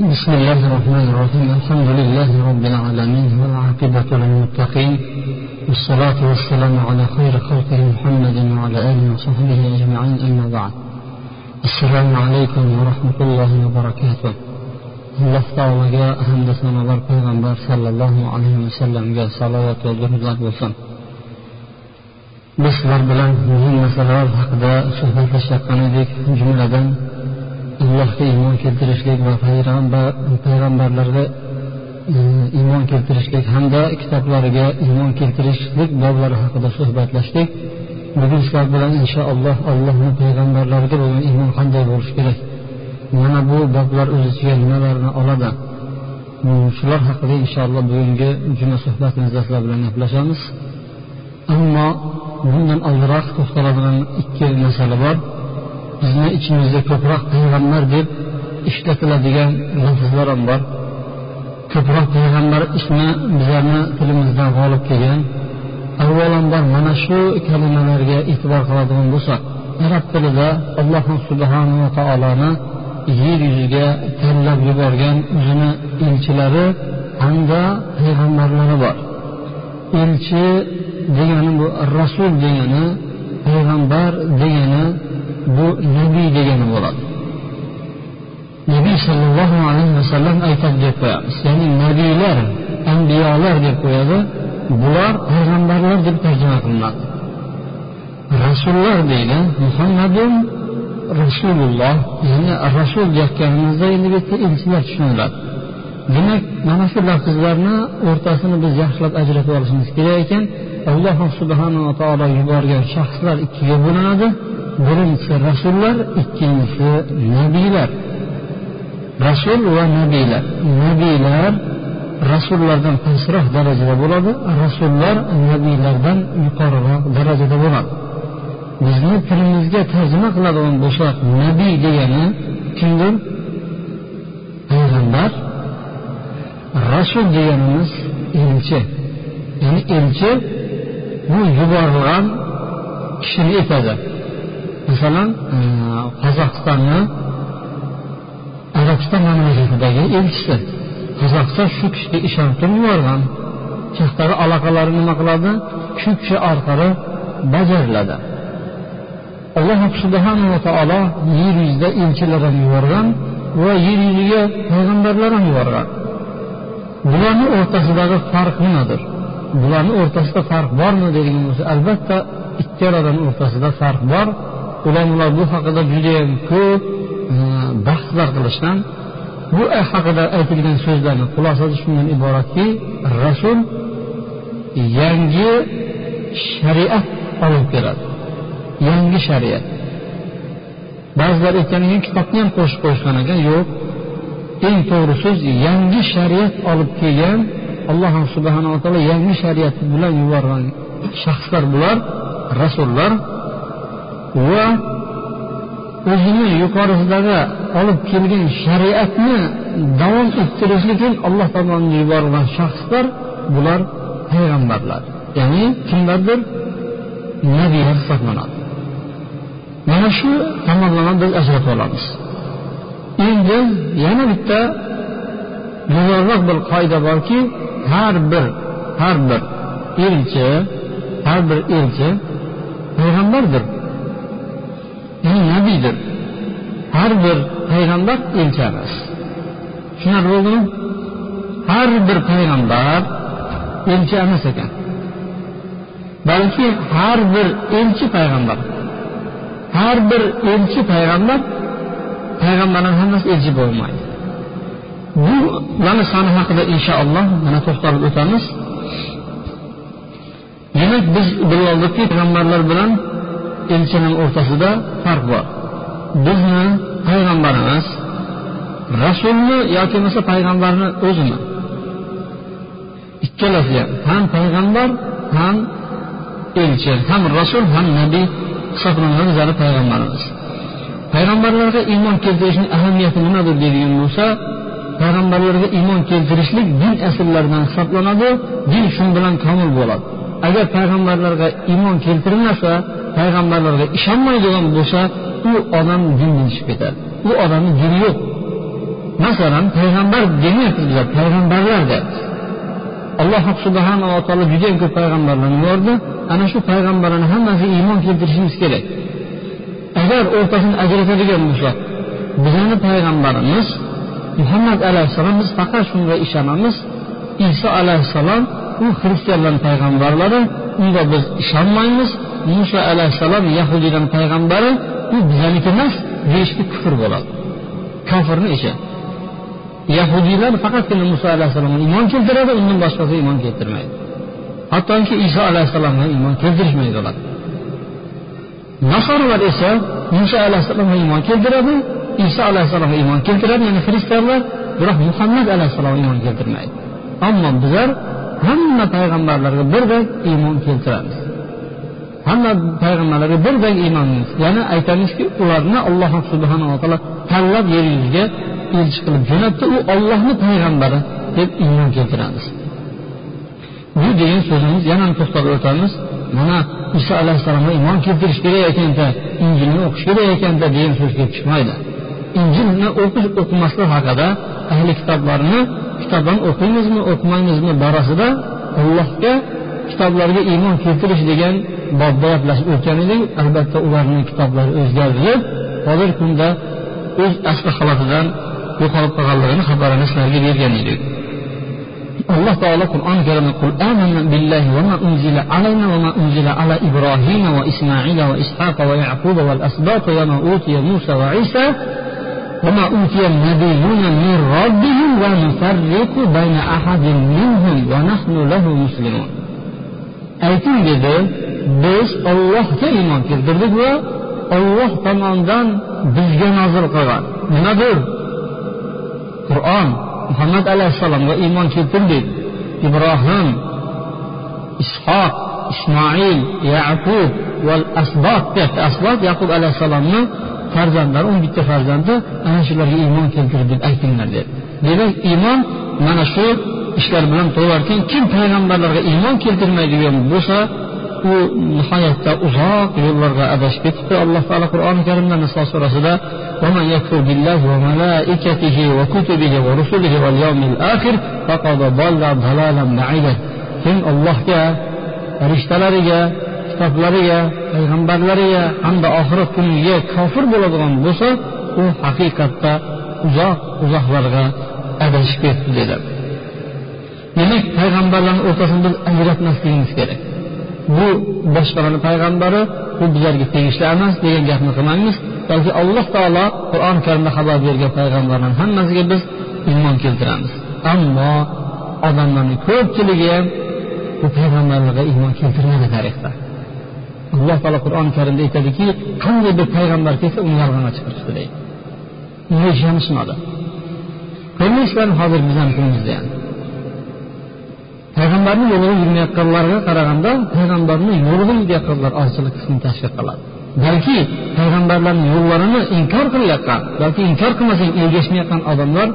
بسم الله الرحمن الرحيم. الحمد لله رب العالمين والعاقبة للمتقين. والصلاة والسلام على خير خلق محمد وعلى آله وصحبه أجمعين. أما بعد السلام عليكم ورحمة الله وبركاته. الله تعالى جاء هندسنا بر صلى الله عليه وسلم. جاء صلاة وضرب الله وسلم بس الله الرحمن الرحيم مهم مسألة حقدا شهر فشاقنا ديك جملة allohga iymon keltirishlik va payg'ambarlarga e, iymon keltirishlik hamda kitoblariga iymon keltirishlik boblari haqida suhbatlashdik. Bugun sizlar bilan inshaalloh allohni payg'ambarlariga bo'lgan iymon qanday bo'lishi kerak? Mana bu boblar o'z ichiga nimalarni oladi? E, shular haqida inshaalloh bugungi juma suhbatimizda sizlar bilan gaplashamiz. Ammo bundan oldinroq to'xtaladigan ikki masala bor. Bizni ichimizda ko'proq payg'ambar deb ishlatiladigan lafzlar ham bor. Ko'proq payg'ambar ismi bizlarni tilimizdan g'olib kelgan. Avvalambor mana shu kalimalarga e'tibor qiladigan bo'lsak arab tilida alloh subhanava taoloni yer yuziga tanlab yuborgan o'zini elchilari hamda payg'ambarlari bor. Elchi degani bu rasul degani payg'ambar degani bu nabiy degani bo'ladi. Nabiy sollallohu alayhi vasallam aytadi deb qo'yamiz. Ya'ni nabiylar ambiyolar deb qo'yadi. Bular payg'ambarlar deb tarjima qilinadi. Rasullar deydi muhammadun rasululloh. Ya'ni rasul deyotganimizda endi bu yerda elchilar tushuniladi. Demak mana shu lafzlarni o'rtasini biz yaxshilab ajratib olishimiz kerak ekan. Alloh subhanava taolo yuborgan shaxslar ikkiga bo'linadi. Birinchisi rasullar ikkinchisi nabiylar rasul va nabiylar nabiylar rasullardan pastroq darajada bo'ladi rasullar nabiylardan yuqoriroq darajada bo'ladi bizni tilimizga tarjima qiladigan bo'lsak nabiy degani kimdir? Payg'ambar rasul deganimiz elchi ya'ni elchi bu yuborilgan kishini aytadi masalan e, qozog'istonni arabiston mamlakatidagi elchisi qozog'iston shu kishiga ishontirib yuborgan chexdagi aloqalari nima qiladi? Shu kishi orqali bajariladi. Alloh subhanava taolo yer yuzida elchilar ham yuborgan va yer yuziga payg'ambarlar ham yuborgan. Bularni o'rtasidagi farq nimadir? Bularni o'rtasida farq bormi deydigan bo'lsa albatta ikkaladan o'rtasida farq bor. Ulamolar bu haqida judayam ko'p e, bahslar qilishgan bu haqida aytilgan so'zlarni xulosasi shundan iboratki rasul yangi shariat olib keladi. Yangi shariat. Ba'zilar aytganekan kitobni ham qo'shib qo'yishgan ekan yo'q. Eng to'g'ri so'z yangi shariat olib kelgan alloh subhanava taolo yangi shariat bilan yuborgan shaxslar bular rasullar. Va o'zini yuqorisidagi olib kelgan shariatni davom ettirishlik uchun alloh tomonidan yuborilgan shaxslar bular payg'ambarlar. Ya'ni kimlardir? Nabiylar hisoblanadi. Mana shu tomonlama biz ajratib olamiz. Endi yana bitta mujarrad bir qoida borki har bir har bir elchi har bir elchi payg'ambardir. Ya'ni nabiydir. Har bir payg'ambar elchi emas. Tushunarli bo'ldimi? Har bir payg'ambar elchi emas ekan. Balki har bir elchi payg'ambar. Har bir elchi payg'ambar payg'ambarlar hammasi elchi bo'lmaydi. Bu mana soni haqida inshaalloh mana to'xtalib o'tamiz. Demak biz bilib oldikki payg'ambarlar bilan elchining o'rtasida farq bor. Bizni payg'ambarimiz rasulmi yoki bo'lmasa payg'ambarni o'zimi ikkalasi ham ham payg'ambar ham elchi ham rasul ham nabiy hisoblanadi bizlarni payg'ambarimiz. Payg'ambarlarga iymon keltirishning ahamiyati nimadir deydigan bo'lsa payg'ambarlarga iymon keltirishlik din asllaridan hisoblanadi din shu bilan komil bo'ladi. Agar payg'ambarlarga iymon keltirilmasa payg'ambarlarga ishonmaydigan bo'lsa u odam dindan chiqib ketadi u odamni dini yo'q masalan payg'ambar demayapmiz bizlar payg'ambarlar deyapmiz alloh subhanava taolo judayam ko'p payg'ambarlarni yubordi ana shu payg'ambarlarni hammasiga iymon keltirishimiz kerak agar o'rtasini ajratadigan bo'lsak bizani payg'ambarimiz muhammad alayhissalom biz faqat shunga ishonamiz iso alayhissalom u xristianlarni payg'ambarlari unga biz ishonmaymiz muso alayhissalom yahudiylarni payg'ambari u bizaniki emas deyishga kufr bo'ladi. Kofirni ishi. Yahudiylar faqatgina muso alayhissalomga iymon keltiradi undan boshqasiga iymon keltirmaydi. Hattoki iso alayhissalomga iymon keltirishmaydi ular. Nasoralar esa muso alayhissalomga iymon keltiradi iso alayhissalomga iymon keltiradi ya'ni xristianlar biroq muhammad alayhissalomga iymon keltirmaydi. Ammo bizlar hamma payg'ambarlarga birdek iymon keltiramiz. Hamma payg'ambarlarga birdek iymonmiz ya'ni aytamizki ularni alloh subhanava taolo tanlab yer yuziga elchi qilib jo'natdi. U ollohni payg'ambari deb iymon keltiramiz. Bu degan so'zimiz yana to'xtalib o'tamiz. Mana iso alayhissalomga iymon keltirish kerak ekanda injilni o'qish kerak ekanda degan so'z kelib chiqmaydi. Injilni o'qish o'qimaslik haqida ahli kitoblarni kitobdan o'qiymizmi o'qimaymizmi borasida allohga kitoblarga iymon keltirish degan bobda gaplashib o'tgan edik albatta ularning kitoblari o'zgartirilib hozirgi kunda o'z asli holatidan yo'qolib qolganligini xabarini sizlarga bergan edik alloh taolo qur'oni karimda qul amanna billahi va ma unzila alayna va ma unzila ala ibrohima va ismoila va ishaqa va yaquba val asbata va ma utiya musa va isa وما أوتي النبيون من ربهم لا نفرق بين أحد منهم ونحن له مسلمون ayting dedi biz ollohga iymon keltirdik va olloh tomonidan bizga nozil qilgan nimadir qur'on muhammad alayhissalomga iymon keltirdik ibrohim ishoq ismoil yaqub va asbot deyapti asbot yaqub alayhissalomni farzandlari o'n bitta farzandi ana shularga iymon keltirdi deb aytinglar dedi. Demak iymon mana shu ishlar bilan bo'larkan kim payg'ambarlarga iymon keltirmaydigan bo'lsa u nihoyatda uzoq yo'llarga adashib ketibdi. Alloh taolo qur'oni karimda niso surasida kim allohga farishtalariga kitoblariga payg'ambarlariga hamda oxirat kuniga kofir bo'ladigan bo'lsa u haqiqatda uzoq uzoqlarga adashib ketdi dedi. Demak payg'ambarlarni o'rtasini biz ajratmasligimiz kerak. Bu boshqalarni payg'ambari bu bizlarga tegishli emas degan gapni qilmaymiz. Balki alloh taolo qur'oni karimda xabar bergan payg'ambarlarni hammasiga biz iymon keltiramiz. Ammo odamlarni ko'pchiligi ham bu payg'ambarlarga iymon keltirmadi tarixda. Alloh taolo qur'oni karimda aytadiki qanday bir payg'ambar kelsa uni yolg'onga chiqarishdi deydi. Unga ishonishmadi. Ko'rmaysizlarmi hozir bizani kunimizda ham? Payg'ambarni yo'lida yurmayotganlarga qaraganda payg'ambarni yo'lida yurayotganlar ozchilik qismini tashkil qiladi balki payg'ambarlarni yo'llarini inkor qilayotgan balki inkor qilmasang ergashmayotgan odamlar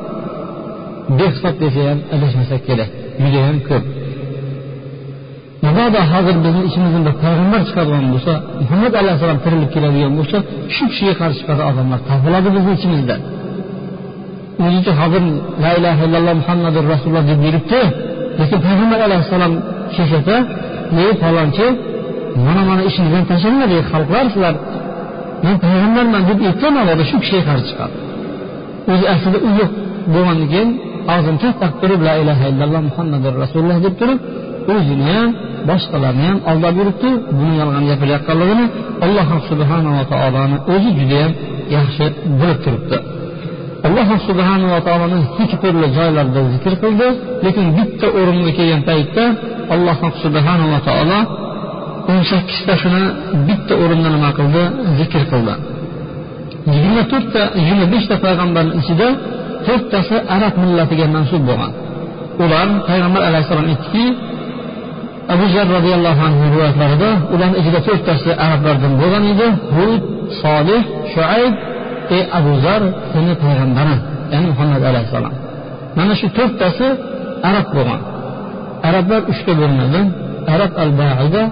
behisob desa ham adashmasak kerak judayam ko'p mabodo hozir bizni ichimizdan bir payg'ambar chiqadigan bo'lsa muhammad alayhissalom tirilib keladigan bo'lsa shu kishiga qarshi chiqadigan odamlar topiladi bizni ichimizda o'zicha hozir la ilaha illalloh muhammadu rasululloh deb yuribdi lekin payg'ambar alayhissalom kelsa ey falonchi mana mana ishingizdan tashlanglar ey xalqlar sizlar men payg'ambarman deb aytgan mabodo shu kishiga qarshi chiqadi. O'zi aslida u yo'q bo'lgandan keyin og'zini katta turib la ilaha illalloh muhammadu rasululloh deb turib o'zini ham boshqalarni ham aldab yuribdi buni yolg'on gapirayotganligini alloh subhanava taoloni o'zi judayam yaxshi bilib turibdi. Alloh subhanava taoloni ikki turli joylarda zikr qildi lekin bitta o'ringa kelgan paytda alloh subhanava taolo o'n sakkiztasini bitta o'rinda nima qildi? Zikr qildi. Yigirma to'rtta yigirma beshta payg'ambarni ichida to'rttasi arab millatiga mansub bo'lgan. Ular payg'ambar alayhissalom aytdiki abu zar roziyallohu anhu rivoyatlarida ularni ichida to'rttasi arablardan bo'lgan edi. Hud solih shuayb ey abu zar seni payg'ambaring ya'ni muhammad alayhissalom mana shu to'rttasi arab bo'lgan arablar uchga bo'linadi arab al baida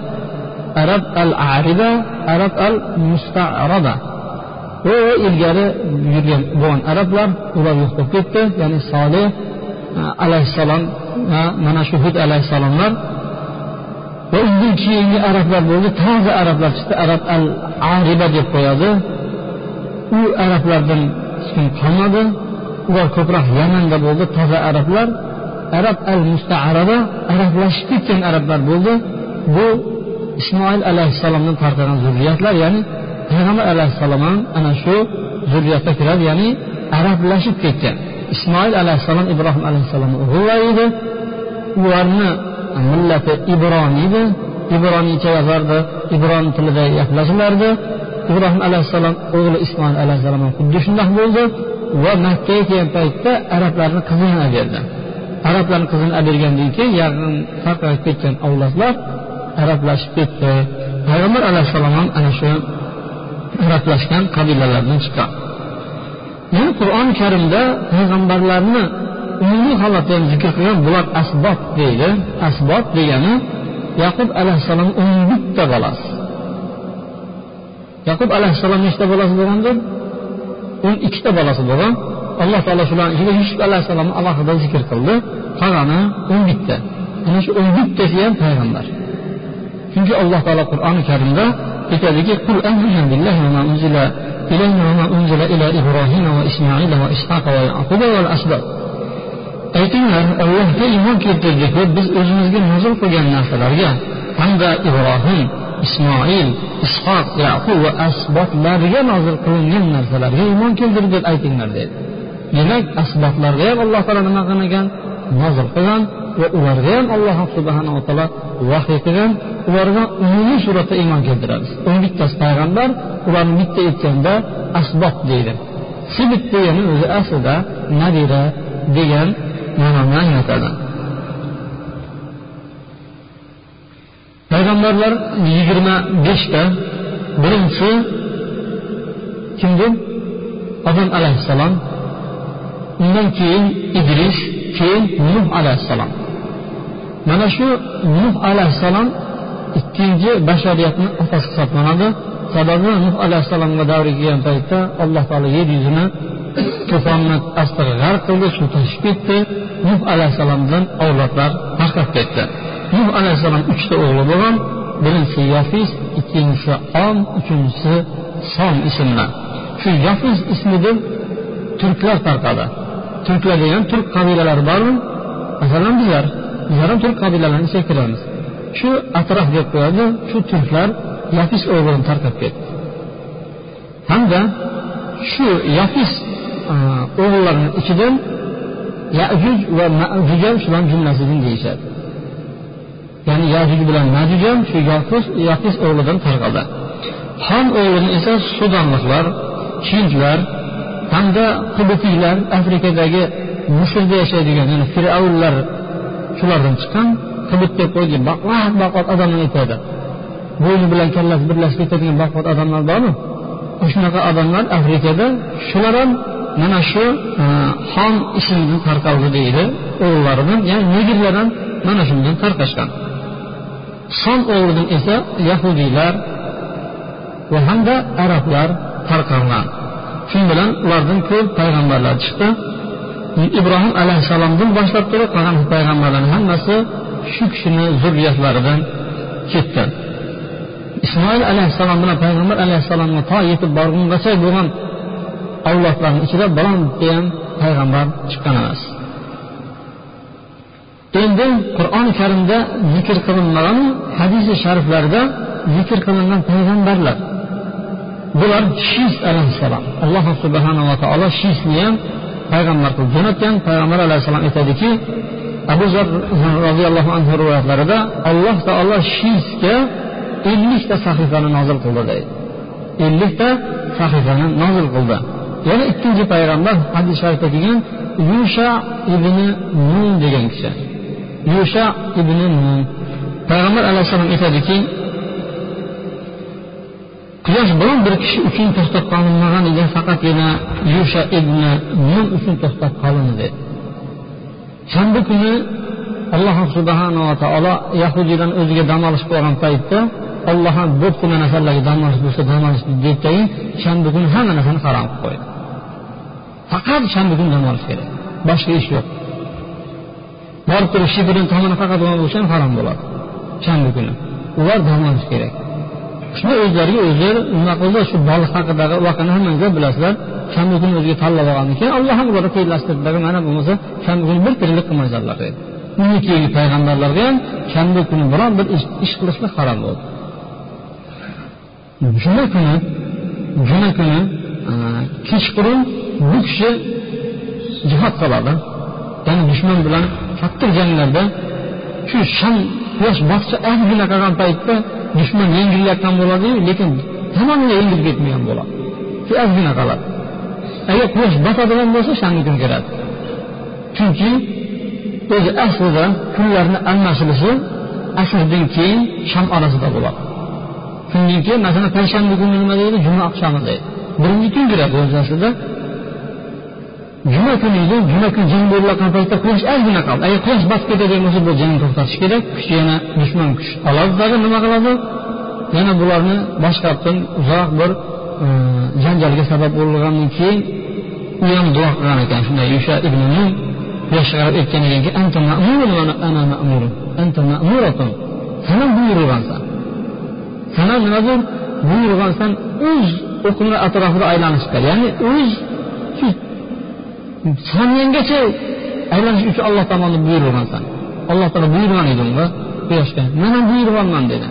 arab al arida arab al mustaraba ilgari yurgan bo'lgan arablar ular yo'q bo'lib ketdi ya'ni solih alayhissalom va mana shu hud alayhissalomlar va undan keyingi arablar bo'ldi toza arablar chiqdi arab al ariba deb u arablardan hech kim qolmadi. Ular ko'proq yamanda bo'ldi toza arablar. Arab al mustaaraba arablashib ketgan arablar bo'ldi. Bu ismoil alayhissalomdan tarqagan zurriyatlar ya'ni payg'ambar alayhissalom ham ana shu zurriyatga kiradi ya'ni arablashib ketgan. Ismoil alayhissalom ibrohim alayhissalomni o'g'illari edi. Ularni millati ibroniydi ibroniycha yozardi? Ibron tilida gaplashilardi ibrohim alayhissalom o'g'li ismoil alayhissalom ham xuddi shundoq bo'ldi va makkaga kelgan paytda arablarni qizini olib berdi. Arablarni qizini olib bergandan keyin yaqin tarqalib ketgan avlodlar arablashib ketdi. Payg'ambar alayhissalom ham ana shu arablashgan qabilalardan chiqqan. Yana qur'oni karimda payg'ambarlarni umumiy holatda ham zikr qilgan bular asbob deydi. Asbob degani yaqub alayhissalom o'n bitta bolasi. Yaqub alayhissalom nechta bolasi deb, o'n ikkita bolasi bo'lgan. Alloh taolo shularni ichida yusuf alayhissalomni alohida zikr qildi. Qolgani o'n bitta. Ana shu o'n bittasi ham payg'ambar. Chunki alloh taolo qur'oni karimda aytadiki qul billahi va ma unzila ilayna va ma unzila ila va va va aytinglar ollohga iymon keltirdik va biz o'zimizga nozil qilgan narsalarga hamda ibrohim ismoil ishoq yaqub va asbotlarga nozil qilingan narsalarga iymon keltirib deb aytinglar dedi. Demak asbotlarga ham alloh taolo nima qilgan ekan nozil qilgan va ularga ham alloh subhanava taolo vahiy qilgan. Ularga umumiy suratda iymon keltiramiz o'n bittasi payg'ambar ularni bitta aytganda asbob deydi. Sibit degani o'zi aslida nabira degan ma'noni anglatadi payg'ambarlar yigirma beshta birinchisi kimdir odam alayhissalom undan keyin idris keyin nuh alayhissalom. Mana shu nuh alayhissalom ikkinchi bashariyatni otasi hisoblanadi. Sababi nuh alayhissalomga davri kelgan paytda alloh taolo yer yuzini to'fonni astiga g'arq qildi suv toshib ketdi. Nuh alayhissalomdan avlodlar tarqab ketdi. Nuh alayhissalom uchta o'g'li bo'lgan birinchisi yofis ikkinchisi om uchinchisi som ismli shu yofis ismidan turklar tarqadi turklar degan turk qabilalari bormi masalan bizlar bizlar ham turk qabilalarini ichiga kiramiz shu atrof deb qo'yadi shu turklar yafis o'g'lini tarqab ketdi hamda shu yafis o'g'illarni ichidan yajuj va majuj ham shularni jumlasidan deyishadi ya'ni yajuj bilan majuj ham shu yofis yafis o'g'lidan tarqaldi ham o'g'lini esa sudanliklar hindlar hamda qibutiylar afrikadagi misrda yashaydigan ya'ni fir'avnlar shulardan chiqqan qibut deb qo'yilgan baqvat baqvat odamlar aytadi. Bo'yni bilan kallasi birlashib ketadigan baqvat odamlar bormi? Shunaqa odamlar afrikada shular ham mana shu e, xon ismidan tarqaldi deydi o'g'illaridan ya'ni negirlar ham mana shundan tarqashgan son o'g'lidan esa yahudiylar va hamda arablar tarqalgan. Shu bilan ulardan ko'p payg'ambarlar chiqdi. Ibrohim alayhissalomdan boshlab turib qolgan payg'ambarlarni hammasi shu kishini zurriyatlaridan ketdi. Ismoil alayhissalom bilan payg'ambar alayhissalomga to yetib borgungacha bo'lgan avlodlarni ichida birontaham payg'ambar chiqqan emas. Endi qur'oni karimda zikr qilinmagan hadisi shariflarda zikr qilingan payg'ambarlar. Bular shis alayhissalom. Alloh subhanava taolo shisni ham payg'ambar qilib jo'natgan. Payg'ambar alayhissalom aytadiki abu zar roziyallohu anhu rivoyatlarida alloh taolo shisga ellikta sahifani nozil qildi deydi. Ellikta sahifani nozil qildi. Yana ikkinchi payg'ambar hadis sharifda kelgan yusha ibn nun degan kishi. Yusha ibn nun. Payg'ambar alayhissalom aytadiki quyosh biron bir kishi uchun to'xtab qolinmagan edi faqatgina yusha ibn nun uchun to'xtab qolindi. Shanba kuni alloh subhanava taolo yahudiylarni o'ziga dam olish bo'lgan paytda olloh ham bo'pti mana sizlarga dam olish bo'lsa dam olish debdagi shanba kuni hamma narsani harom qilib qo'ydi. Faqat shanba kuni dam olish kerak boshqa ish yo'q. Borib turib shibrin tomini faqat bo'lsa ham harom bo'ladi. Shanba kuni. Ular dam olish kerak. Shuni o'zlariga o'zlari nima qildi? Shu baliq haqidagi voqeani hammanglar bilasizlar. Shanba kuni o'ziga tanlab olgandan keyin alloh ham ularga tenglashtirdi mana bo'lmasa shanba kuni bir tirlik qilmaysizlar dedi undan keyingi payg'ambarlarga ham shanba kuni biron bir ish qilishlik harom bo'ldi. Juma kuni juma kuni kechqurun bu kishi jihod qiladi. Ya'ni dushman bilan katta janglarda shu sham quyosh botsa ozgina qolgan paytda dushman yengilayotgan bo'ladiyu lekin tamomila yengilib ketmagan bo'ladi. Shu ozgina qoladi. Agar quyosh botadigan bo'lsa shanba kun kiradi chunki o'zi aslida kunlarni almashilishi asrdan keyin sham orasida bo'ladi. Shundan keyin masalan payshanba kuni nima deydi? Juma oqshomi deydi. Birinchi kun kiradi o'zi aslida juma kuni edi juma kuni jang bo'layotgan paytda quyosh ozgina qoldi. Agar quyosh botib ketadigan bo'lsa bu jangni to'xtatish kerak. Kuch yana dushman kuch oladi nima qiladi? Yana bularni boshqatdan uzoq bir e, janjalga sabab bo'lgandan keyin u ham duo qilgan ekan. Shunday yusha ibn nun quyosh aytgan ekanki anta ma'murun va ana ma'murun. Anta ma'muratun. Sana buyurilgansan sana nimadir buyurilgansan o'z o'qini atrofida aylanishga ya'ni o'z soniyanggacha aylanish uchun alloh tomonidan buyurilgansan alloh taolo buyurgan edi unga quyoshga mana ham buyuryapman dedi.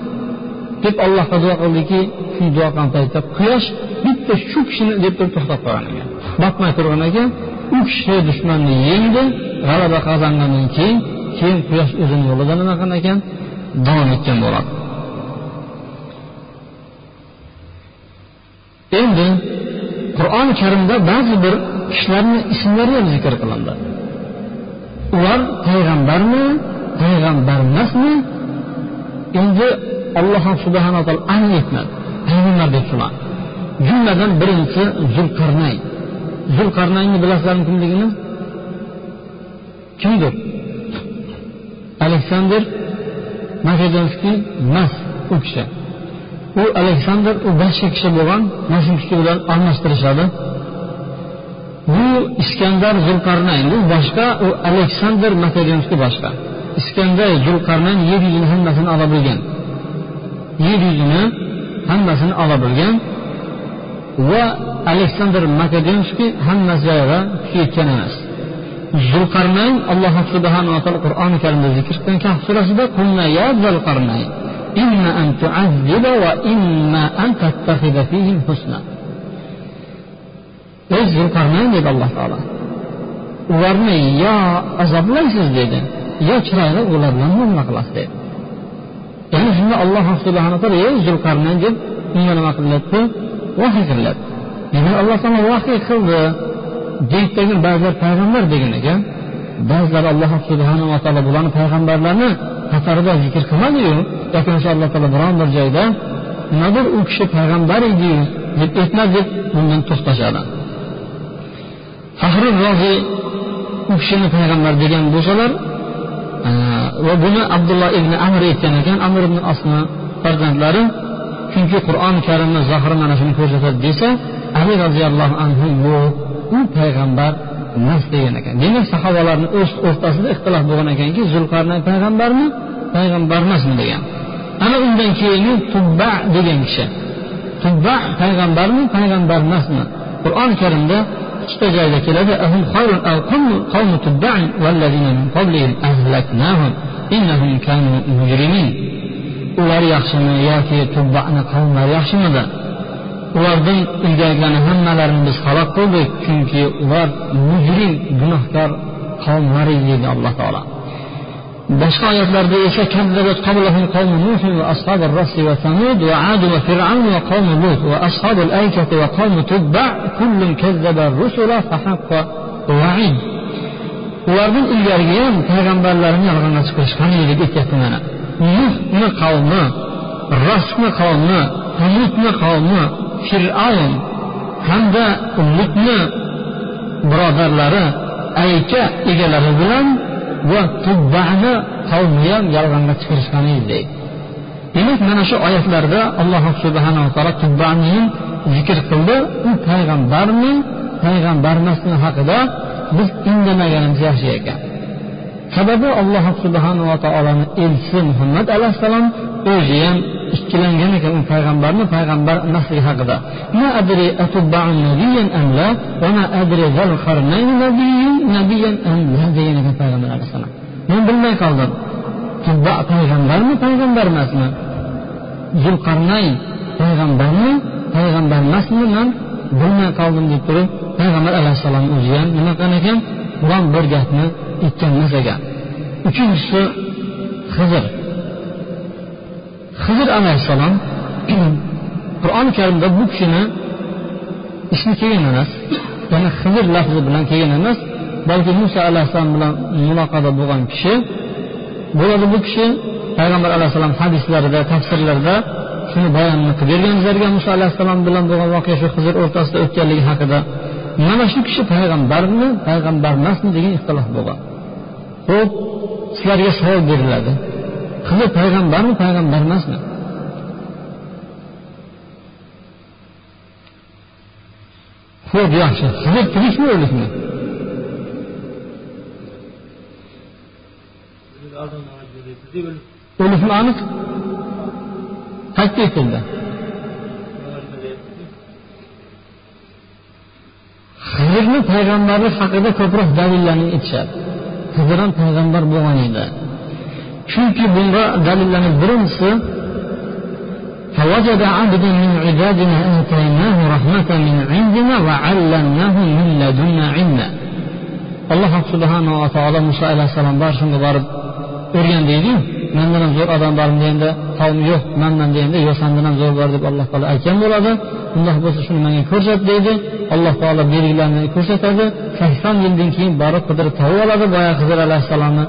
Deb allohga duo qildiki shu duo qilgan paytda quyosh bitta shu kishini deb turib to'xtab qolgan ekan. Botmay turgan ekan u kishi dushmanni yengdi g'alaba qozongandan keyin keyin quyosh o'zini yo'lida nima qilgan ekan? Davom etgan bo'ladi. Endi qur'oni karimda ba'zi bir kishilarni ismlari ham zikr qilindi. Ular payg'ambarmi payg'ambar emasmi? Endi alloh subhanaa taolo aniq payg'ambar deb shular jumladan birinchisi zulqarnayn. Zulqarnaynni bilasizlarmi kimligini? Kimdir? Aleksandr makedonskiy mas u kishi. U aleksandr u boshqa kishi bo'lgan mashu kishi bilan almashtirishadi. iskandar zulqarnayn bu boshqa u aleksandr makedonskiy boshqa iskandar zulqarnayn yer yuzini hammasini ola bilgan yer yuzini hammasini ola bilgan va aleksandr makedonskiy hamma joyga yetgan emas zulqarnayn alloh subhanaa taolo qur'oni karimda zikr qilgan kahf surasida إما أن تعذب وإما أن تتخذ فيهم حسنا ey zulqarnayn dedi alloh taolo. Ularni yo azoblaysiz dedi yo chiroyli ular bilan muomala qilasiz dedi. Ya'ni shunda alloh subhana taolo ey zulqarnayn deb unga nima qilyapti vahiy qilyapti demak alloh taolo vahiy qildi. Deydidagi ba'zilar payg'ambar degan ekan ba'zilari alloh subhanava taolo bularni payg'ambarlarni qatorida zikr qilmadiyu yoki o'sha alloh taolo biron bir joyda nimadir u kishi payg'ambar ediyu deb aytmadi deb bundan to'xtashadi. Fahri rozi u kishini payg'ambar degan bo'lsalar e, va buni abdulloh ibn amr aytgan ekan. Amr ibn asni farzandlari chunki qur'oni karimni zahri mana shuni ko'rsatadi desa ali roziyallohu anhu yo'q u payg'ambar emas degan ekan. Demak sahobalarni o'z o'rtasida ixtilof bo'lgan ekanki zulqarnay payg'ambarmi payg'ambar emasmi degan. Ana undan keyingi tubba degan kishi. Tubba payg'ambarmi payg'ambar emasmi? Qur'oni karimda ikkita joyda keladi. Innahum kanu mujrimin. Ular yaxshimi yoki tubbani qavmlari yaxshimidi? Ulardan ilgarigilarni hammalarini biz halok qildik chunki ular mujrim gunohkor qavmlar edi deydi alloh taolo. boshqa oyatlarda esa kazzabat va va va va va ilgarigi ham payg'ambarlarni yolg'onlashib qo'yishgan yilib aytyapti mana. Nuhni qavmi rasni qavmi hamudni qavmi fir'avn hamda lutni birodarlari ayka egalari bilan va tubbani qavmi ham yolg'onga chiqarishgan deydi demak mana shu oyatlarda alloh subhanava taolo tubbani zikr qildi. U payg'ambarmi payg'ambarmasmi haqida biz indamaganimiz yaxshi ekan. Sababi alloh subhanava taoloni elchisi muhammad alayhissalom o'zi ham ikkilangan ekan u payg'ambarni payg'ambar emasligi haqida. Degan ekan payg'ambar alayhissalom. Men bilmay qoldim. Tubba payg'ambarmi payg'ambar emasmi zulqarnay payg'ambarmi payg'ambar emasmi man bilmay qoldim deb turib payg'ambar alayhissalomni o'zi ham nima qilgan ekan? Biron bir gapni aytgan emas ekan uchinchisi hizr. Hizr alayhissalom qur'oni karimda bu kishini ismi kelgan emas ya'ni hizr lafzi bilan kelgan emas balki muso alayhissalom bilan muloqotda bo'lgan kishi bo'ladi bu kishi payg'ambar alayhissalom hadislarida tafsirlarda shuni bayonini qilib bergan bizlarga muso alayhissalom bilan bo'lgan voqea shu hizr o'rtasida o'tganligi haqida mana shu kishi payg'ambarmi payg'ambar emasmi degan ixtilof bo'lgan ho'p sizlarga savol beriladi qizi payg'ambarmi payg'ambar emasmi? Xo'p yaxshi. Sizni tirikmi o'likmi o'likmi aniq? Qayerda aytildi hizrni payg'ambarlik haqida ko'proq dalillarni aytishadi hizr ham payg'ambar bo'lgan edi. chunki bunga dalillarni birinchisi فوجد عبدا من عبادنا آتيناه رحمة من عندنا وعلمناه من لدنا علما alloh subhanava taolo muso alayhissalom bor shunga borib o'rgan deydiyu mandan ham zo'r odam bormi deganda qavm yo'q manman deganda yo'q sandan ham zo'r bor deb alloh taolo aytgan bo'ladi undoq bo'lsa shuni menga ko'rsat deydi alloh taolo belgilarni ko'rsatadi sakson yildan keyin borib qidirib topib oladi boya hizr alayhissalomni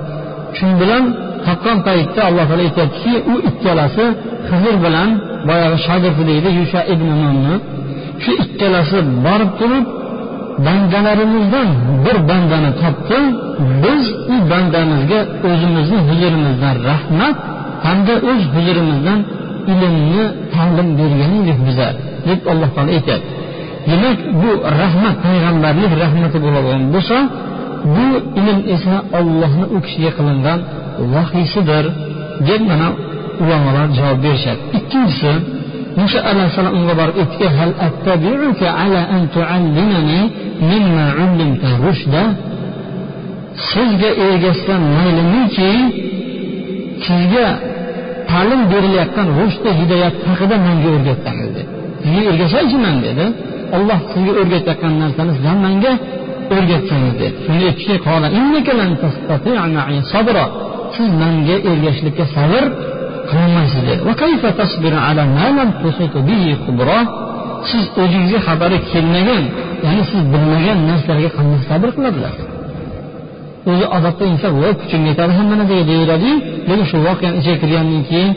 shu bilan topgan paytda alloh taolo aytyaptiki u ikkalasi hizr bilan boyagi shogirdi deydi yusha ibn nonni shu ikkalasi borib turib bandalarimizdan bir bandani topdi. Biz u bandamizga o'zimizni huzurimizdan rahmat hamda o'z huzurimizdan ilmni ta'lim bergan edik biza deb alloh taolo aytyapti. Demak bu rahmat payg'ambarlik rahmati bo'ladigan bo'lsa bu ilm esa ollohni u kishiga qilingan vahiysidir deb mana ulamolar javob berishadi. Ikkinchisi musa alayhissalom unga borib aytdiki ala an mimma sizga ergashsam maylimiki sizga ta'lim berilayotgan rushda hidoyat haqida menga o'rgatsangiz dedi. Sizga ergashaychiman dedi. Olloh sizga o'rgatayotgan narsani siz ham menga o'rgatsangiz dedi. Shunda aytdiki siz manga ergashishlikka sabr qilolmaysiz dedi. Siz o'zingizga xabari kelmagan ya'ni siz bilmagan narsalarga qanday sabr qiladilar? O'zi odatda inson voy kuchim yetadi hamma narsaga deyaveradiyu lekin shu voqeani ichiga kirgandan keyin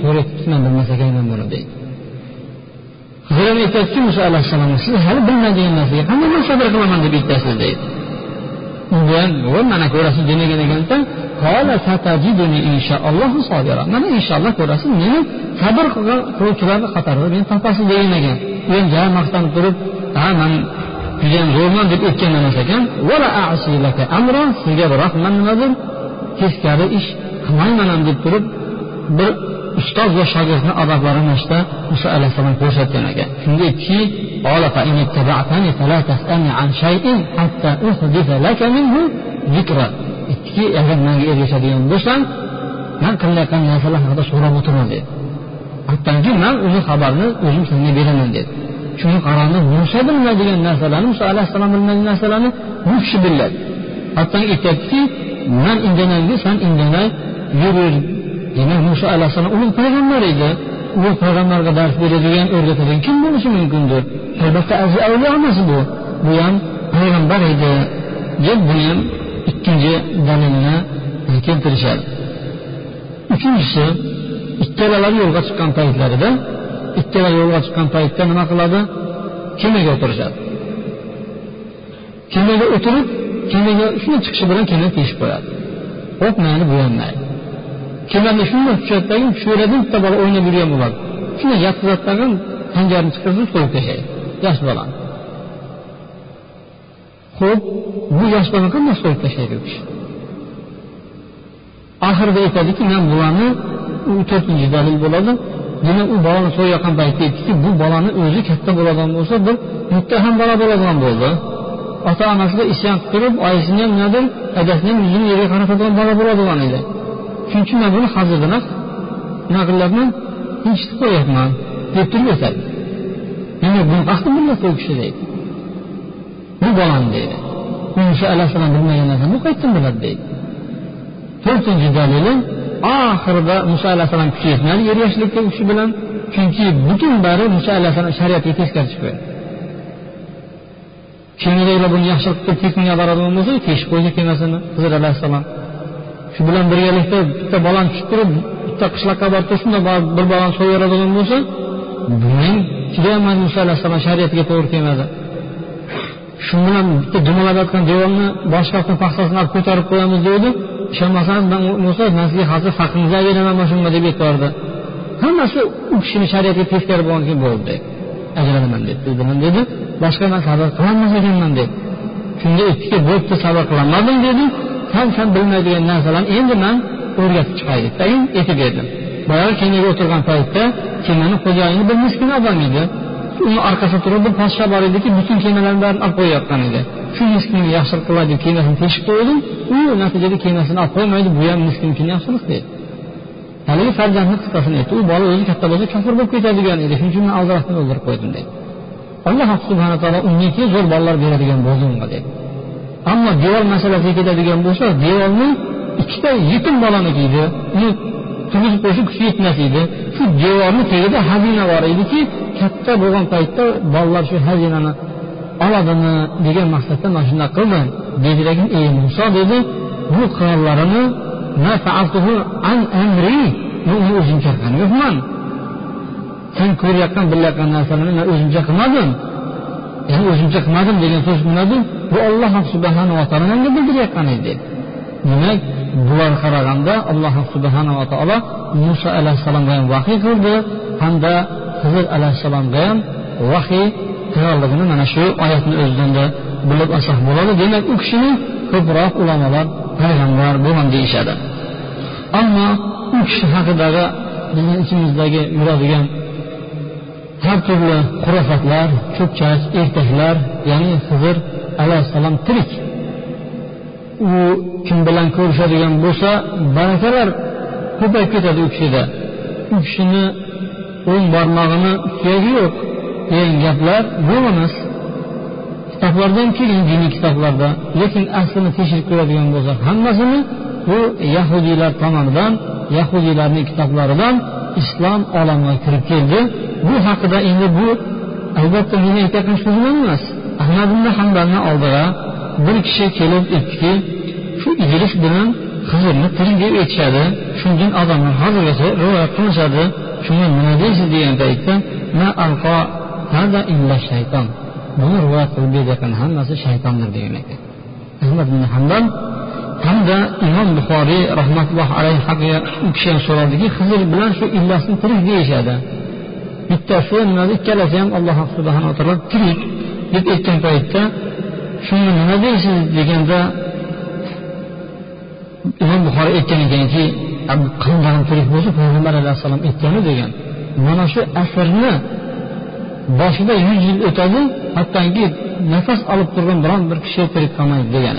to'g'ri man bilmas ekanman buni deydi. Aytyaptiki muso alayhissalomga siz hali bilmaydigan narsaga qanday man sabr qilaman? deb aytasiz deydi. Unga ham mana ko'rasiz demagan ekanda. Mana inshaalloh ko'rasiz meni sabr qiluvchilarni qatorida meni topasiz degan ekan u ham ja maqtanib turib ha man judayam zo'rman deb o'tgan emas ekan. Sizga biroq man nimadir? Teskari ish qilmayman ham deb turib bir ustoz va shogirdni odoblari mana shuda muso alayhissalom ko'rsatgan ekan. Shunda aytdiki aytdiki agar manga ergashadigan bo'lsang man qilayotgan narsalar haqida so'rab o'tiraman dedi hatto man o'zi xabarni o'zim senga beraman dedi shunga qaraganda muso bilmaydigan narsalarni muso alayhissalom bilmaydigan narsalarni bu kishi biladi hattoki aytyaptiki man indamayman san indamay yur demak muso alayhissalom ulug' payg'ambar edi bu payg'ambarga dars beradigan o'rgatadigan kim bo'lishi mumkindir? Albatta aziz avliyo emas bu. Bu ham payg'ambar edi deb buni ham ikkinchi dalilni keltirishadi. Uchinchisi ikkalalari yo'lga chiqqan paytlarida ikkala yo'lga chiqqan paytda nima qiladi? Kemaga o'tirishadi. Kemaga o'tirib kemaga shuni chiqishi bilan kema teshib qo'yadi. Hop mayli bu ham mayli kemada shunday tushadidagi sho'radan bitta bola o'ynab yurgan bo'ladi. Shunday yotqizadi tag'in panjarani chiqarib so'yib tashlaydi. Yosh bolani ho'p bu yosh bolani qanday so'yib tashlaydi u kishi? Oxirida aytadiki man bularni u to'rtinchi dalil bo'ladi. Demak u bolani so'yayotgan paytda aytdiki bu bolani o'zi katta bo'ladigan bo'lsa bir muttaham bola bo'ladigan bo'ldi. Ota onasiga isyon qilib turib oyisini ham nimadir adasini ham yuzini yerga qaratadigan bola bo'ladigan edi. Shuning uchun man buni hozirdan nima qilyapman qo'yyapman deb turib aytadi demak buni qasdi bilmasa u kishi deydi. Bu bolani deydi. Muso alayhissalom bilmagan narsani bu qayerdan biladi deydi. To'rtinchi dalili oxirida muso alayhissalom kuchi yetmadi yer yashlikka u kishi bilan chunki butun bari muso alayhissalom shariatiga teskari chiqib qo'yadi kemaliklar buni yaxshilik qilib tekuniga boradigan bo'lsa teshib qo'ydi kemasini hizr alayhissalom. Shu bilan birgalikda bitta bolani tushib turib bitta qishloqqa borib turib shunda bir bolani so'yaveradigan bo'lsa buning chidayolmadi muso alayhissalom shariatiga to'g'ri kelmadi. Shu bilan bitta dumalab yotgan devorni boshqa paxtasini olib ko'tarib qo'yamiz deydi. Ishonmasangiz man muso man sizga hozir haqingizni beraman mana shunga deb aytbordi hammasi u kishini shariatiga teskari bo'lgan keyin bo'ldi deydi ajralaman deb bilan dedi. Boshqa man sabr qilolmas ekanman dedi shunda aytdiki bo'pti sabr qilolmadim dedi. San san bilmaydigan narsalarni endi man o'rgatib chiqay deb keyin aytib berdim. Boyagi kemaga o'tirgan paytda kemani xo'jayini bir miskin odam edi uni orqasida turib bir podsho bor ediki butun kemalarni barini olib qo'yayotgan edi. Shu miskinga yaxshilik qilay deb kemasini teshib qo'ydim. U natijada kemasini olib qo'ymaydi bu ham miskin uchun yaxshilik dedi haligi farzandni qissasini aytdi. U bola o'zi katta bo'lsa kofir bo'lib ketadigan edi. Shuning uchun man aldirashdan o'ldirib qo'ydim dedi alloh subhana taolo undan keyin zo'r bolalar beradigan bo'ldi unga dedi ammo devor masalasiga ketadigan bo'lsa devorni ikkita yetim bolaniki edi uni turg'izib qo'yishga kuchi yetmas edi. Shu devorni tagida xazina bor ediki katta bo'lgan paytda bolalar shu xazinani oladimi degan maqsadda mana shunday qildi. Dedilarki ey muso dedi bu qirollarini an amri men uni o'zimcha yo'qman sen ko'rayotgan bilayotgan narsalarni man o'zimcha qilmadim. Ya'ni o'zimcha qilmadim degan so'z nimadi bu olloh subhanava taolo menga bildirayotgan edi. Demak bular qaraganda alloh subhanava taolo muso alayhissalomga ham vahiy qildi hamda hizr alayhissalomga ham vahiy qilganligini mana shu oyatni o'zidan bilib olsak bo'ladi. Demak u kishini ko'proq ulamolar payg'ambar bo'lgan deyishadi. Ammo u kishi haqidagi bizni ichimizdagi yuradigan har turli xurofatlar cho'pchak ertaklar ya'ni hizr alayhissalom tirik. U kim bilan ko'rishadigan bo'lsa barakalar ko'payib ketadi u kishida. U kishini o'ng barmog'ini suyagi yo'q degan gaplar yo'q emas. Kitoblardan kelgan diniy kitoblarda lekin aslini tekshirib ko'radigan bo'lsak hammasini bu yahudiylar tomonidan yahudiylarning kitoblaridan islom olamiga kirib keldi. Bu haqida endi bu albatta meni aytayotgan so'zim emas. Ahmad ibn hambalni oldiga bir kishi kelib aytdiki shu idris bilan hizrni tirik deb aytishadi. Shundan odamlar hozirgacha rivoyat qilishadi. Shunga nima deysiz? deganda paytda shayton. Buni rivoyat qilib berayotgan hammasi shaytondir degan ekan. Ahmad ibn hambal hamda imom buxoriy rahmatulloh alayhi haqiga u kishi ham so'radiki hizr bilan shu illasni tirik deyishadi bittasi nimada ikkalasi ham alloh subhanaa taolo tirik deb aytgan paytda shunga nima deysiz? deganda imom buxoriy aytgan ekanki qandag'im tirik bo'lsa payg'ambar alayhissalom aytgani degan. Mana shu asrni boshida yuz yil o'tadi hattoki nafas olib turgan biron bir kishi tirik qolmaydi degan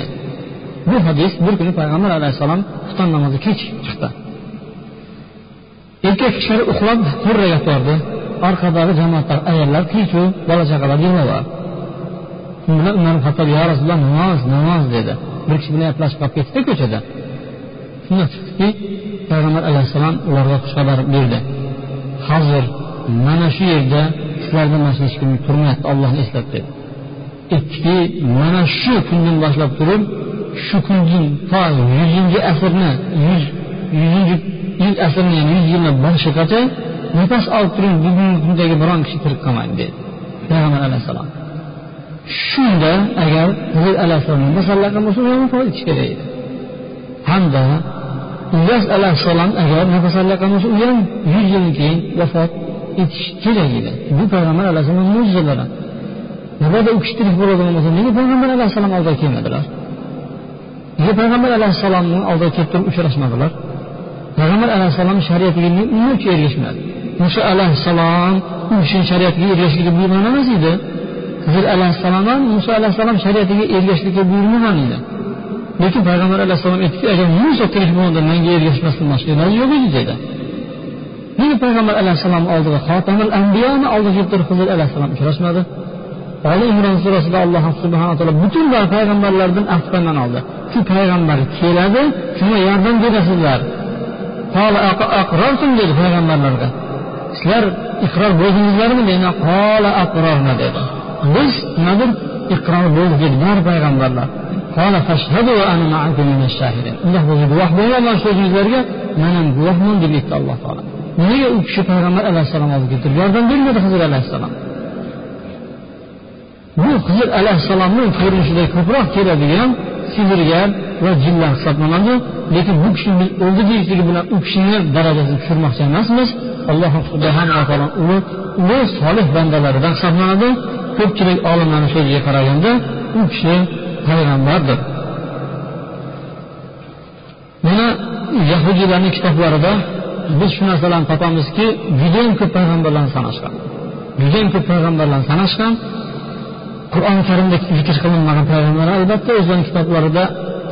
bu hadis bir kuni payg'ambar alayhissalom xufton namozi kech chiqdi. Erkak kishilar uxlab hurra yotardi orqadagi jamoatlar ayollar tinchu bola chaqalar yig'lab shu bilan umar hattob yo rasululloh namoz namoz dedi. Bir kishi bilan gaplashib qolib ketdida ko'chada. Shunda chiqdiki payg'ambar alayhissalom ularga xushxabar berdi. Hozir mana shu yerda sizlarni mana shu hech kim turmayapti ollohni eslab deb aytdiki mana shu kundan boshlab turib shu kundan to yuzinchi asrni yuz yuzinchi yuz asrni ya'ni yuz yilni boshigacha nafas olib turing bugungi kundagi biron kishi tirik qolmaydi dedi payg'ambar alayhissalom. Shunda agar huzur alayhissalom masallar qilmasa uni foyda etish kerak edi. Hamda ilyos alayhissalom agar nafas olayotgan bo'lsa u ham yuz yildan keyin vafot etish kerak edi. Bu payg'ambar alayhissalom mo'jizalari mabodo u kishi tirik bo'ladigan bo'lsa nega payg'ambar alayhissalom oldiga kelmadilar? Nega payg'ambar alayhissalomni oldiga kelib turib uchrashmadilar? Payg'ambar alayhissalom shariatiga nima uchun ergashmadi. Muso alayhissalom u kishini shariatiga ergashishga buyurgan emas edi. Hizr alayhissalom ham muso alayhissalom shariatiga ergashishlikka buyurmagan edi. Lekin payg'ambar alayhissalom aytdiki agar muso tirik bo'lganda menga ergashmasdan boshqa iloji yo'q edi dedi. Nega payg'ambar alayhissalom oldiga xotamil ambiyoni oldiga kelib turib hizr alayhissalom uchrashmadi. Oli imron surasida alloh subhanaa taolo butun payg'ambarlardan ahd oldi. Shu payg'ambar keladi shunga yordam berasizlar. Dedi payg'ambarlarga. Sizlar iqror bo'ldingizlarmi? dedi. Qola aqrorna dedi. Biz nimadir iqror bo'ldik bari payg'ambarlar undoq bo'lsa guvoh bo'lganman so'zingizlarga man ham guvohman deb aytdi alloh taolo nega u kishi payg'ambar alayhissalom oldiga keltirib yordam bermadi hizr alayhissalom bu hizr alayhissalomni ko'rinishida ko'proq keladigan sehrgar va jinlar hisoblanadi lekin bu kishini biz o'ldi deyishligi bilan u kishini darajasini tushirmoqchi emasmiz alloh subhanaa taolo uni uni solih bandalaridan hisoblanadi ko'pchilik olimlarni so'ziga qaraganda u kishi payg'ambardir. Mana yahudiylarni kitoblarida biz shu narsalarni topamizki judayam ko'p payg'ambarlarni sanashgan. Judayam ko'p payg'ambarlarni sanashgan. Qur'oni karimda zikr qilinmagan payg'ambarlar albatta o'zlarini kitoblarida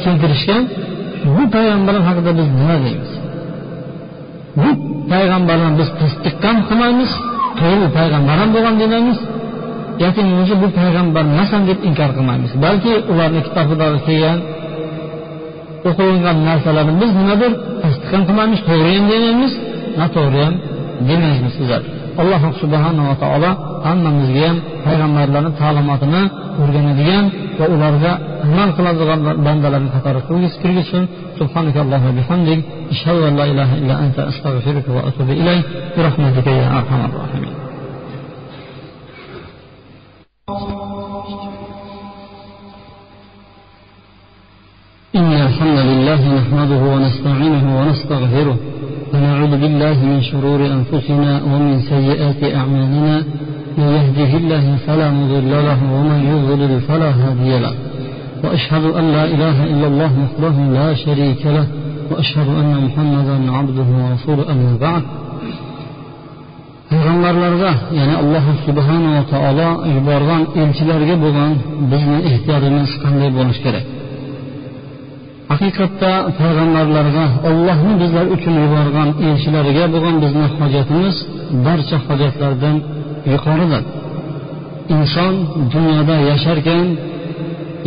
keltirishgan. Bu payg'ambarlar haqida biz nima deymiz? Bu payg'ambarlarni biz tasdiq ham qilmaymiz to'g'ri payg'ambar ham bo'lgan demaymiz. yoki bo'lmasa bu payg'ambar emas ham deb inkor qilmaymiz balki ularni kitobida kelgan o'qilingan narsalarni biz nimadir tasdiq ham qilmaymiz to'g'ri ham demaymiz noto'g'ri ham demaymiz sizlar alloh subhanava taolo hammamizga ham payg'ambarlarni ta'limotini o'rganadigan va ularga amal qiladigan bandalarni qatori kirgizsin سبحانك اللهم وبحمدك أشهد أن لا إله إلا أنت أستغفرك وأتوب إليك برحمتك يا أرحم الراحمين نحمده ونستعينه ونستغفره ونعوذ بالله من شرور أنفسنا ومن سيئات أعمالنا من يهده الله فلا مضل له ومن يضلل فلا هادي له وأشهد أن لا إله إلا الله وحده لا شريك له وأشهد أن محمدا عبده ورسوله أما بعد. Payg'ambarlarga ya'ni alloh subhanava taolo yuborgan elchilarga bo'lgan bizni ehtiyojimiz qanday bo'lishi kerak? Haqiqatda payg'ambarlarga ollohni bizlar uchun yuborgan elchilariga bo'lgan bizni hojatimiz barcha hojatlardan yuqoridir. Inson dunyoda yasharkan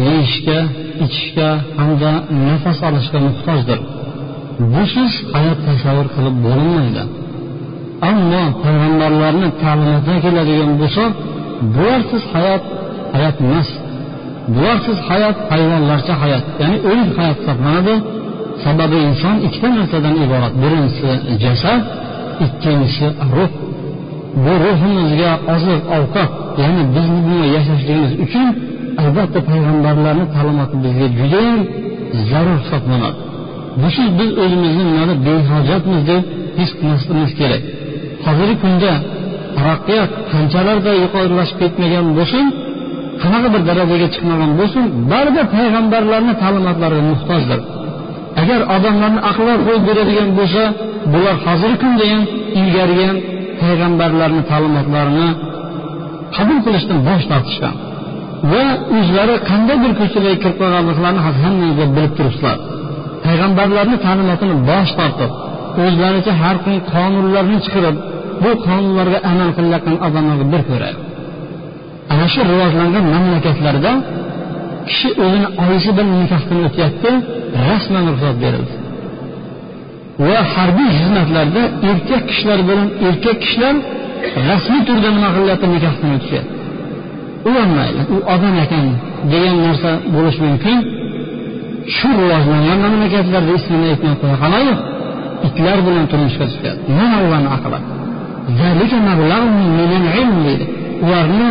yeyishga ichishga hamda nafas olishga muhtojdir. Busiz hayot tasavvur qilib bo'linmaydi. Ammo payg'ambarlarni ta'limotiga keladigan bo'lsak bularsiz hayot hayot emas. Bularsiz hayot hayvonlarcha hayot ya'ni o'lik hayot hisoblanadi sababi inson ikkita narsadan iborat birinchisi jasad ikkinchisi ruh. Bu ruhimizga oziq ovqat ya'ni bizni bunga yashashligimiz uchun albatta payg'ambarlarni ta'limoti bizga judayam zarur hisoblanadi busiz biz o'zimizni nimada behojatmiz deb his qilmasligimiz kerak hozirgi kunda taraqqiyot qanchalarda yuqorilashib ketmagan bo'lsin qanaqa bir darajaga chiqmagan bo'lsin baribir payg'ambarlarni ta'limotlariga muhtojdir. Agar odamlarni aqllar qo'yib beradigan bo'lsa bular hozirgi kunda ham ilgarigi ham payg'ambarlarni ta'limotlarini qabul qilishdan bosh tortishgan va o'zlari qanday bir ko'chaga kirib qolganliklarini hammangiz bilib turibsizlar. Payg'ambarlarni ta'limotini bosh tortib o'zlaricha har kuni qonunlarni chiqarib bu qonunlarga amal qilayotgan odamlarni bir ko'radi ana shu rivojlangan mamlakatlarda kishi o'zini oyisi bilan nikoh qilib o'tyapti rasman ruxsat berildi. Va harbiy xizmatlarda erkak kishilar bilan erkak kishilar rasmiy turda nima qilyapti nikoh qilib o'tishyapti u ham mayli u odam ekan degan narsa bo'lishi mumkin. Shu rivojlangan mamlakatlarda ismini aytmay qo'ya qolayu itlar bilan turmushga chiqyapti mana ularni aqli. Deydi. Ularni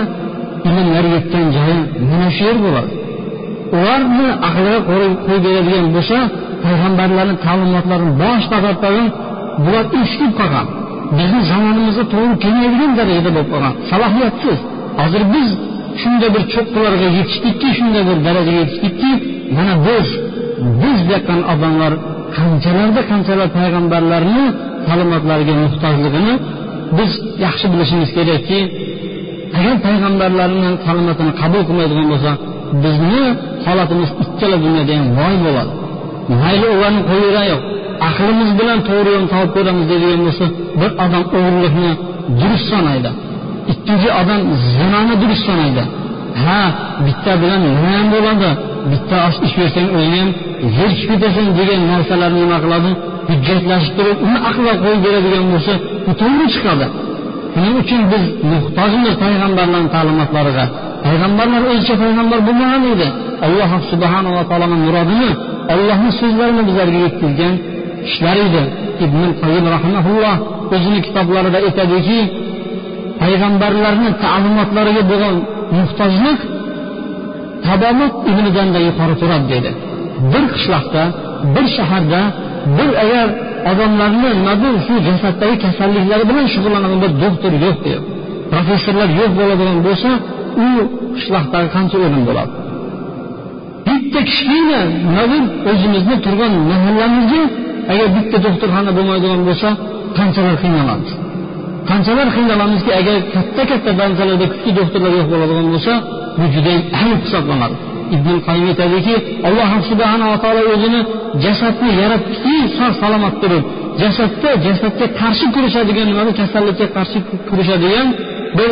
imomlar yetgan joyi mana shu yer bo'ladi. Ularni ahliga qo'yib beradigan bo'lsa payg'ambarlarni ta'limotlarini bosh tortadi bular eskib qolgan. Bizni zamonimizga to'g'ri kelmaydigan darajada bo'lib qolgan. Salohiyatsiz. Hozir biz shunday bir cho'qqilarga yetishdikki shunday bir darajaga yetishdikki mana biz biz deyotgan odamlar qanchalarda qanchalar payg'ambarlarni ta'limotlariga muhtojligini biz yaxshi bilishimiz kerakki agar payg'ambarlarni ta'limotini qabul qilmaydigan bo'lsa bizni holatimiz ikkala dunyoda ham voy bo'ladi. Mayli ularni qo'yaverayoq. Aqlimiz bilan to'g'ri yo'lni topib ko'ramiz deydigan bo'lsa bir odam o'g'irlikni durust sanaydi. Ikkinchi odam zinoni durust sanaydi. Ha bitta bilan nima ham bo'ladi? Bitta osh ish bersang o'zing ham zerikib ketasan degan narsalarni nima qiladi? Hujjatlashib turib uni aqlga qo'yib beradigan bo'lsa bu to'g'ri chiqadi. Shuning uchun biz muhtojmiz payg'ambarlarni ta'limotlariga? Payg'ambarlar o'zicha payg'ambar bo'lmagan edi. Alloh subhanava taoloni murodini ollohni so'zlarini bizlarga yetkazgan kishilar edi. Ibn qayim rahimaulloh o'zini kitoblarida aytadiki payg'ambarlarni ta'limotlariga bo'lgan muhtojlik tabomat ilmidanda yuqori turadi dedi. Bir qishloqda bir shaharda bir agar odamlarni nimadir shu jasaddagi kasalliklari bilan shug'ullanadigan bir doktor yo'q deydi. Professorlar yo'q bo'ladigan bo'lsa u qishloqdagi qancha o'lim bo'ladi? Bitta kichkina nimadir o'zimizni turgan mahallamizga agar bitta doktorxona bo'lmaydigan bo'lsa qanchalar qiynalamiz qanchalar qiynalamizki agar katta katta banzalarda kuchli doktorlar yo'q bo'ladigan bo'lsa bu juda ayb hisoblanadi. Ibn qayim aytadiki alloh subhanava taolo o'zini jasadni yaratdiki sog' salomat turib. Jasadda jasadga qarshi kurashadigan nimani kasallikka qarshi kurashadigan bir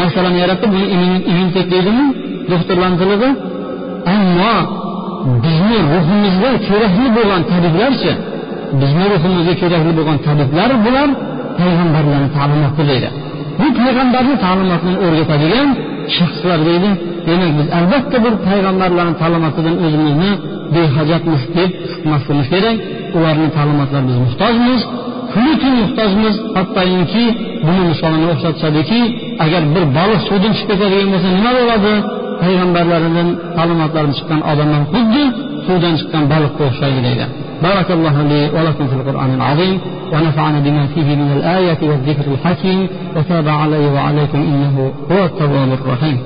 narsalarni yaratdi. Buni immunitet deydimi doktorlarni tilida ammo bizni ruhimizga kerakli bo'lgan tabiblarchi bizni ruhimizga kerakli bo'lgan tabiblar bular payg'ambarlarni ta'limoti deydi. Bu payg'ambarni ta'limotini o'rgatadigan shaxslar deydi demak biz albatta bir payg'ambarlarni ta'limotidan o'zimizni behojatmiz deb tutmasligimiz kerak. Ularni ta'limotlariga biz muhtojmiz. Kuni tun muhtojmiz? Hattoki buni misolini o'xshatishadiki agar bir baliq suvdan chiqib ketadigan bo'lsa nima bo'ladi? Payg'ambarlaridan ta'limotlari chiqqan odamlar xuddi chiqqan baliqqa o'xshaydi deydi بارك الله لي ولكم في القرآن العظيم. ونفعنا بما فيه من الآية والذكر الحكيم. وتاب علي وعليكم إنه هو التواب الرحيم.